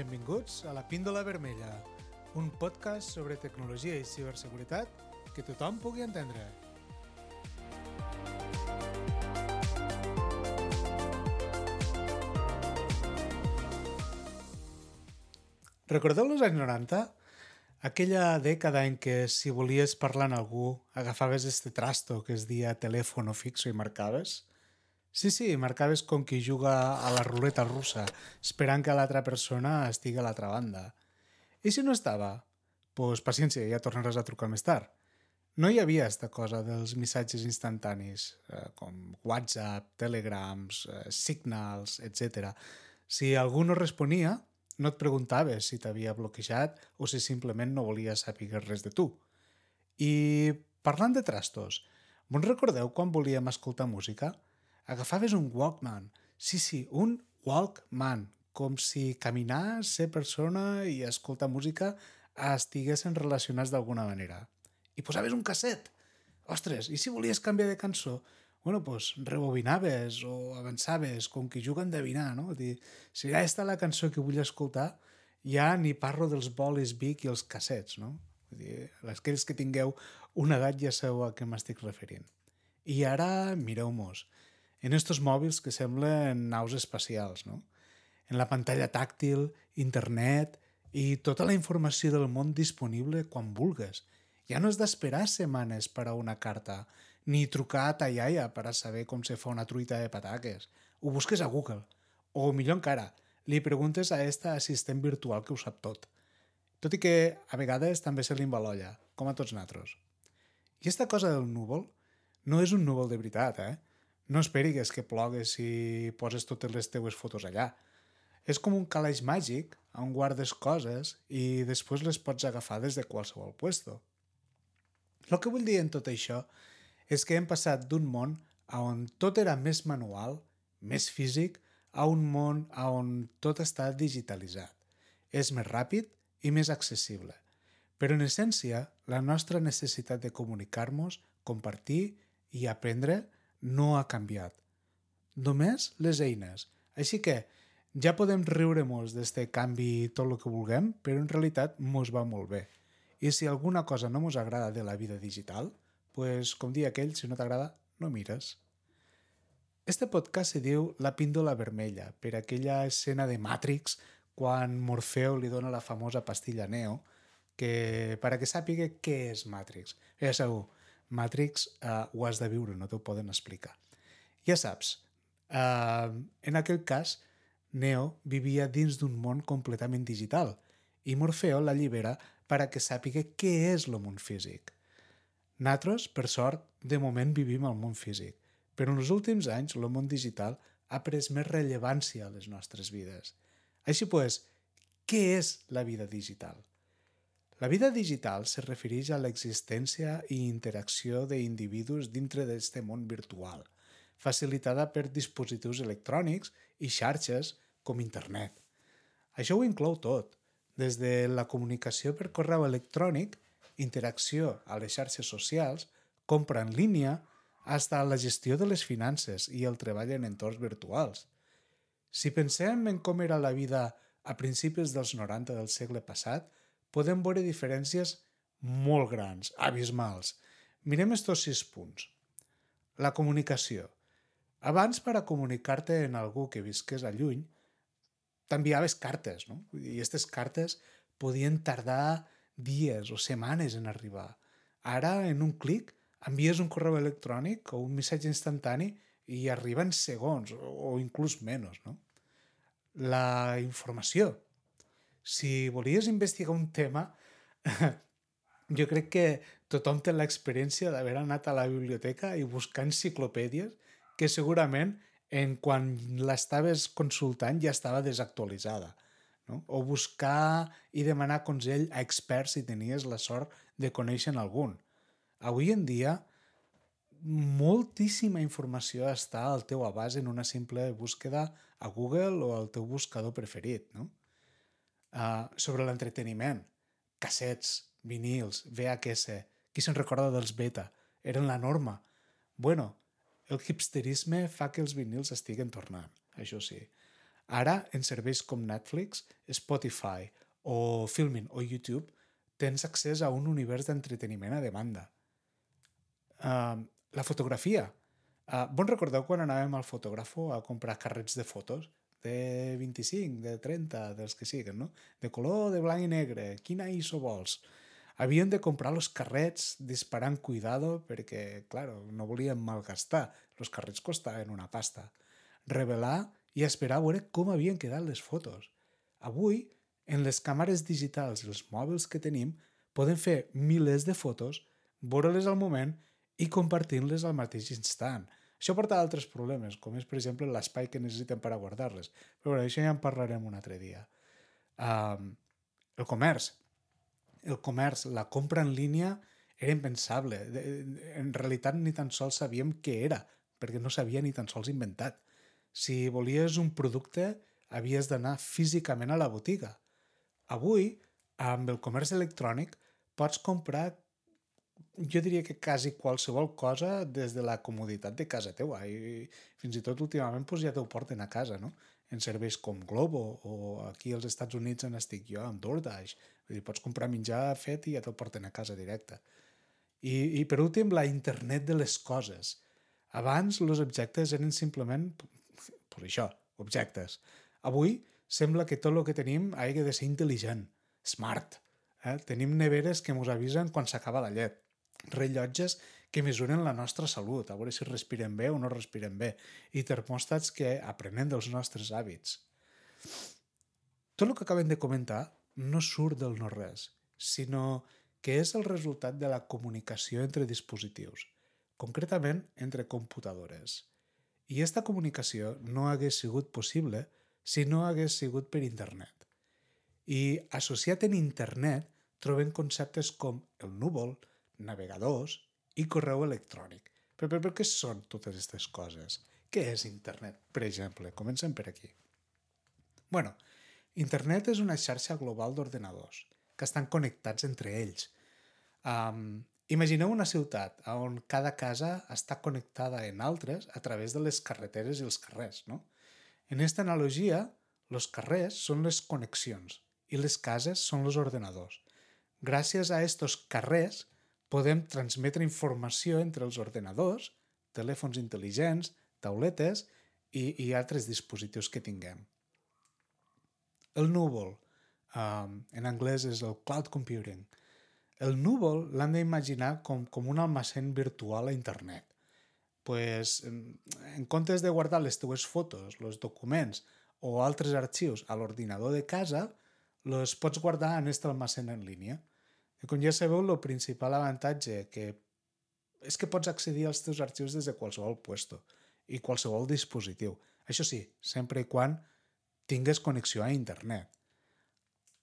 Benvinguts a la Píndola Vermella, un podcast sobre tecnologia i ciberseguretat que tothom pugui entendre. Recordeu els anys 90? Aquella dècada en què si volies parlar amb algú agafaves este trasto que es dia telèfon fixo i marcaves? Sí, sí, marcaves com qui juga a la ruleta russa, esperant que l'altra persona estigui a l'altra banda. I si no estava? Pues, paciència, ja tornaràs a trucar més tard. No hi havia esta cosa dels missatges instantanis, eh, com WhatsApp, Telegrams, eh, Signals, etc. Si algú no responia, no et preguntaves si t'havia bloquejat o si simplement no volia saber res de tu. I parlant de trastos, vos recordeu quan volíem escoltar música? Agafaves un Walkman. Sí, sí, un Walkman. Com si caminar, ser persona i escoltar música estiguessin relacionats d'alguna manera. I posaves un casset. Ostres, i si volies canviar de cançó? bueno, pues rebobinaves o avançaves, com que juga a endevinar, no? Dir, si ja està la cançó que vull escoltar, ja ni parlo dels bolis Vic i els cassets, no? Vull dir, aquells que tingueu una edat ja sabeu a què m'estic referint. I ara, mireu-mos, en estos mòbils que semblen naus espacials, no? En la pantalla tàctil, internet i tota la informació del món disponible quan vulgues. Ja no has d'esperar setmanes per a una carta, ni trucar a ta iaia per a saber com se fa una truita de pataques. Ho busques a Google. O, millor encara, li preguntes a esta assistent virtual que ho sap tot. Tot i que a vegades també se li l'olla, com a tots natros. I esta cosa del núvol no és un núvol de veritat, eh? No esperigues que plogues si poses totes les teues fotos allà. És com un calaix màgic on guardes coses i després les pots agafar des de qualsevol puesto. El que vull dir en tot això és que hem passat d'un món on tot era més manual, més físic, a un món on tot està digitalitzat. És més ràpid i més accessible. Però en essència, la nostra necessitat de comunicar-nos, compartir i aprendre no ha canviat. Només les eines. Així que ja podem riure-nos d'este canvi tot el que vulguem, però en realitat mos va molt bé. I si alguna cosa no mos agrada de la vida digital, pues, com dia aquell, si no t'agrada, no mires. Este podcast se diu La píndola vermella, per aquella escena de Matrix quan Morfeo li dona la famosa pastilla Neo, que per a que sàpiga què és Matrix. Ja sabeu, Matrix uh, ho has de viure, no t'ho poden explicar. Ja saps, uh, en aquell cas, Neo vivia dins d'un món completament digital i Morfeo l'allibera per a que sàpiga què és el món físic. Natros, per sort, de moment vivim al món físic, però en els últims anys el món digital ha pres més rellevància a les nostres vides. Així pues, què és la vida digital? La vida digital se refereix a l'existència i interacció d'individus dintre d'aquest món virtual, facilitada per dispositius electrònics i xarxes com internet. Això ho inclou tot, des de la comunicació per correu electrònic interacció a les xarxes socials, compra en línia, hasta la gestió de les finances i el treball en entorns virtuals. Si pensem en com era la vida a principis dels 90 del segle passat, podem veure diferències molt grans, abismals. Mirem estos sis punts. La comunicació. Abans, per a comunicar-te en algú que visqués a lluny, t'enviaves cartes, no? I aquestes cartes podien tardar dies o setmanes en arribar. Ara, en un clic, envies un correu electrònic o un missatge instantani i arriba en segons o inclús menys, no? La informació. Si volies investigar un tema, jo crec que tothom té l'experiència d'haver anat a la biblioteca i buscar enciclopèdies que segurament en quan l'estaves consultant ja estava desactualitzada no? o buscar i demanar consell a experts si tenies la sort de conèixer algun. Avui en dia, moltíssima informació està al teu abast en una simple búsqueda a Google o al teu buscador preferit. No? Uh, sobre l'entreteniment, cassets, vinils, VHS, qui se'n recorda dels beta? Eren la norma. Bueno, el hipsterisme fa que els vinils estiguen tornant, això sí. Ara, en serveis com Netflix, Spotify o Filmin o YouTube, tens accés a un univers d'entreteniment a demanda. Uh, la fotografia. Uh, bon recordeu quan anàvem al fotògrafo a comprar carrets de fotos? De 25, de 30, dels que siguen, no? De color, de blanc i negre. Quina ISO vols? Havien de comprar els carrets disparant cuidado perquè, claro, no volien malgastar. Els carrets costaven una pasta. Revelar i esperar a veure com havien quedat les fotos. Avui, en les càmeres digitals i els mòbils que tenim, podem fer milers de fotos, veure-les al moment i compartir-les al mateix instant. Això porta a altres problemes, com és, per exemple, l'espai que necessiten per a guardar-les. Però bueno, això ja en parlarem un altre dia. Um, el comerç. El comerç, la compra en línia era impensable. En realitat ni tan sols sabíem què era, perquè no s'havia ni tan sols inventat. Si volies un producte, havies d'anar físicament a la botiga. Avui, amb el comerç electrònic, pots comprar jo diria que quasi qualsevol cosa des de la comoditat de casa teua i fins i tot últimament pues, ja t'ho porten a casa, no? En serveis com Globo o aquí als Estats Units on estic jo, amb DoorDash. Vull dir, pots comprar menjar fet i ja te'l porten a casa directe. I, I per últim, la internet de les coses. Abans els objectes eren simplement per això, objectes. Avui sembla que tot el que tenim hagi de ser intel·ligent, smart. Eh? Tenim neveres que ens avisen quan s'acaba la llet, rellotges que mesuren la nostra salut, a veure si respirem bé o no respirem bé, i termòstats que aprenem dels nostres hàbits. Tot el que acabem de comentar no surt del no-res, sinó que és el resultat de la comunicació entre dispositius, concretament entre computadores. I aquesta comunicació no hagués sigut possible si no hagués sigut per internet. I associat en internet trobem conceptes com el núvol, navegadors i correu electrònic. Però, però, però què són totes aquestes coses? Què és internet, per exemple? Comencem per aquí. bueno, internet és una xarxa global d'ordenadors que estan connectats entre ells. Um, Imagineu una ciutat on cada casa està connectada en altres a través de les carreteres i els carrers, no? En aquesta analogia, els carrers són les connexions i les cases són els ordenadors. Gràcies a estos carrers podem transmetre informació entre els ordenadors, telèfons intel·ligents, tauletes i, i altres dispositius que tinguem. El núvol, um, en anglès és el cloud computing, el núvol l'hem d'imaginar com, com un almacén virtual a internet. Pues, en comptes de guardar les teues fotos, els documents o altres arxius a l'ordinador de casa, els pots guardar en aquest almacén en línia. Com ja sabeu, el principal avantatge que és que pots accedir als teus arxius des de qualsevol puesto i qualsevol dispositiu. Això sí, sempre i quan tingues connexió a internet.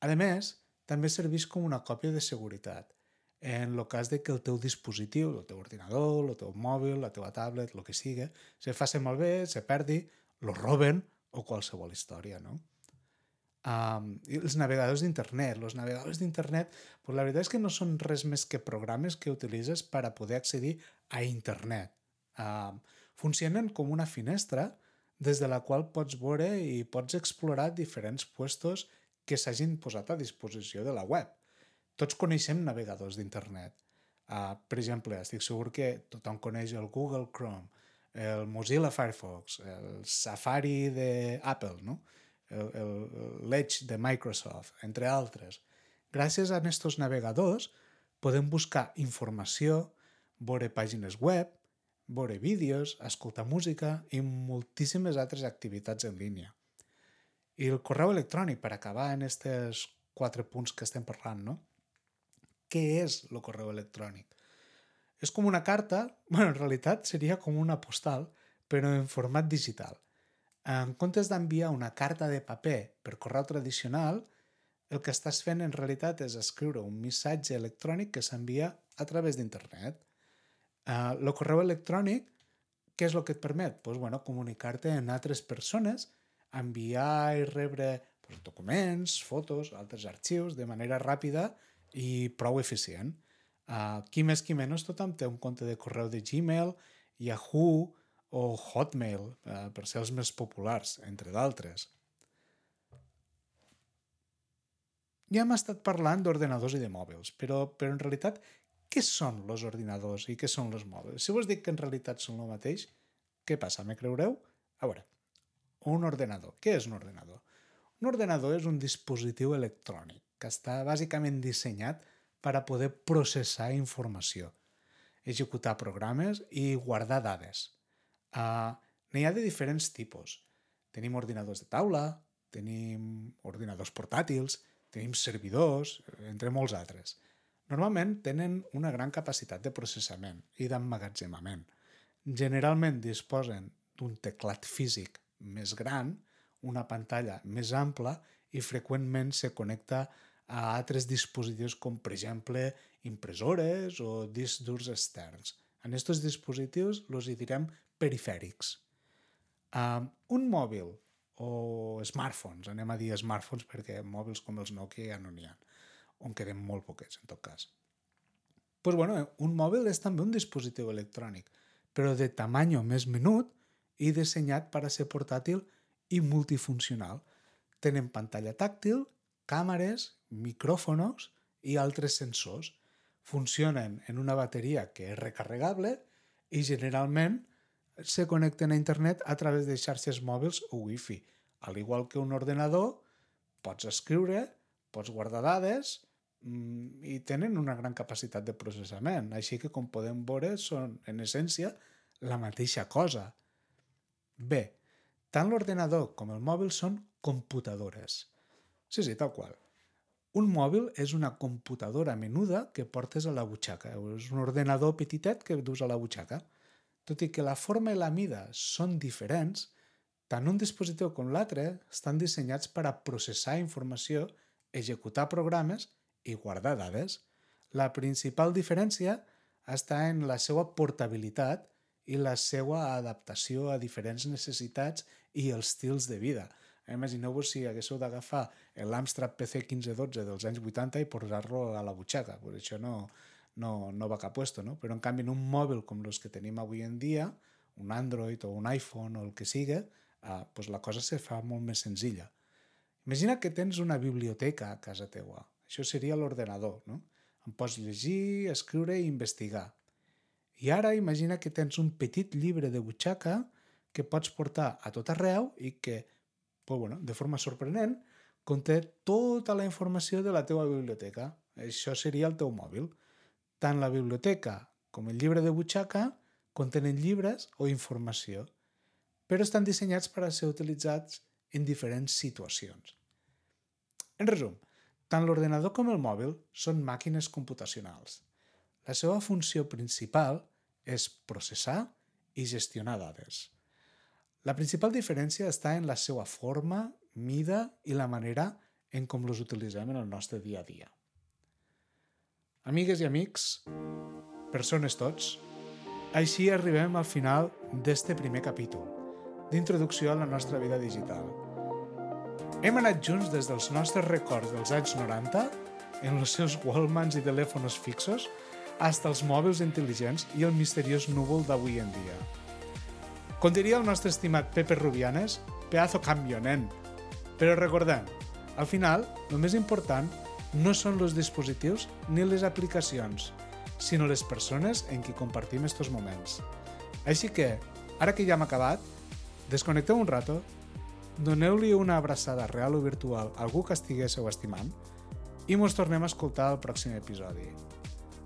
A més, també serveix com una còpia de seguretat en el cas de que el teu dispositiu, el teu ordinador, el teu mòbil, la teva tablet, el que sigui, se faci malbé, se perdi, lo roben o qualsevol història, no? Um, els navegadors d'internet. Els navegadors d'internet, pues la veritat és que no són res més que programes que utilitzes per a poder accedir a internet. Um, funcionen com una finestra des de la qual pots veure i pots explorar diferents puestos que s'hagin posat a disposició de la web. Tots coneixem navegadors d'internet. Uh, per exemple, estic segur que tothom coneix el Google Chrome, el Mozilla Firefox, el Safari d'Apple, no? l'Edge de Microsoft, entre altres. Gràcies a aquests navegadors podem buscar informació, veure pàgines web, veure vídeos, escoltar música i moltíssimes altres activitats en línia. I el correu electrònic, per acabar en aquests quatre punts que estem parlant, no? Què és el correu electrònic? És com una carta, bueno, en realitat seria com una postal, però en format digital. En comptes d'enviar una carta de paper per correu tradicional, el que estàs fent en realitat és escriure un missatge electrònic que s'envia a través d'internet. Uh, el correu electrònic, què és el que et permet? Pues, bueno, comunicar-te amb altres persones enviar i rebre pues, documents, fotos, altres arxius de manera ràpida i prou eficient. Uh, qui més qui menys tothom té un compte de correu de Gmail, Yahoo o Hotmail, eh, per ser els més populars, entre d'altres. Ja hem estat parlant d'ordenadors i de mòbils, però, però en realitat, què són els ordinadors i què són els mòbils? Si vos dic que en realitat són el mateix, què passa? Me creureu? A veure, un ordenador. Què és un ordenador? Un ordenador és un dispositiu electrònic que està bàsicament dissenyat per a poder processar informació, executar programes i guardar dades. Uh, N'hi ha de diferents tipus. Tenim ordinadors de taula, tenim ordinadors portàtils, tenim servidors, entre molts altres. Normalment tenen una gran capacitat de processament i d'emmagatzemament. Generalment disposen d'un teclat físic més gran, una pantalla més ampla i freqüentment se connecta a altres dispositius com, per exemple, impressores o discs durs externs. En aquests dispositius els hi direm perifèrics. Um, un mòbil o smartphones, anem a dir smartphones perquè mòbils com els Nokia ja no n'hi ha, on queden molt poquets en tot cas. Pues bueno, un mòbil és també un dispositiu electrònic, però de tamany més menut i dissenyat per a ser portàtil i multifuncional. Tenen pantalla tàctil, càmeres, micròfonos i altres sensors. Funcionen en una bateria que és recarregable i generalment se connecten a internet a través de xarxes mòbils o wifi. Al igual que un ordenador, pots escriure, pots guardar dades mmm, i tenen una gran capacitat de processament. Així que, com podem veure, són, en essència, la mateixa cosa. Bé, tant l'ordenador com el mòbil són computadores. Sí, sí, tal qual. Un mòbil és una computadora menuda que portes a la butxaca. És un ordenador petitet que dus a la butxaca. Tot i que la forma i la mida són diferents, tant un dispositiu com l'altre estan dissenyats per a processar informació, executar programes i guardar dades. La principal diferència està en la seva portabilitat i la seva adaptació a diferents necessitats i els estils de vida. Imagineu-vos si haguéssiu d'agafar l'Amstrad PC 1512 dels anys 80 i posar-lo a la butxaca. Pues això no, no, no va cap puesto, no? Però en canvi en un mòbil com els que tenim avui en dia, un Android o un iPhone o el que siga, eh, pues la cosa se fa molt més senzilla. Imagina que tens una biblioteca a casa teua. Això seria l'ordenador, no? En pots llegir, escriure i investigar. I ara imagina que tens un petit llibre de butxaca que pots portar a tot arreu i que, pues bueno, de forma sorprenent, conté tota la informació de la teva biblioteca. Això seria el teu mòbil. Tant la biblioteca com el llibre de butxaca contenen llibres o informació, però estan dissenyats per a ser utilitzats en diferents situacions. En resum, tant l'ordenador com el mòbil són màquines computacionals. La seva funció principal és processar i gestionar dades. La principal diferència està en la seva forma, mida i la manera en com els utilitzem en el nostre dia a dia. Amigues i amics, persones tots, així arribem al final d'este primer capítol, d'introducció a la nostra vida digital. Hem anat junts des dels nostres records dels anys 90, en els seus Wallmans i telèfons fixos, hasta els mòbils intel·ligents i el misteriós núvol d'avui en dia. Com diria el nostre estimat Pepe Rubianes, pedazo cambio, nen. Però recordem, al final, el més important no són els dispositius ni les aplicacions, sinó les persones en qui compartim estos moments. Així que, ara que ja hem acabat, desconnecteu un rato, doneu-li una abraçada real o virtual a algú que estiguéssiu estimant i mos tornem a escoltar al pròxim episodi.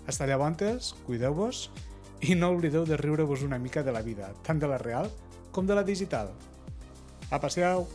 Hasta llavors, cuideu-vos i no oblideu de riure-vos una mica de la vida, tant de la real com de la digital. A passeu!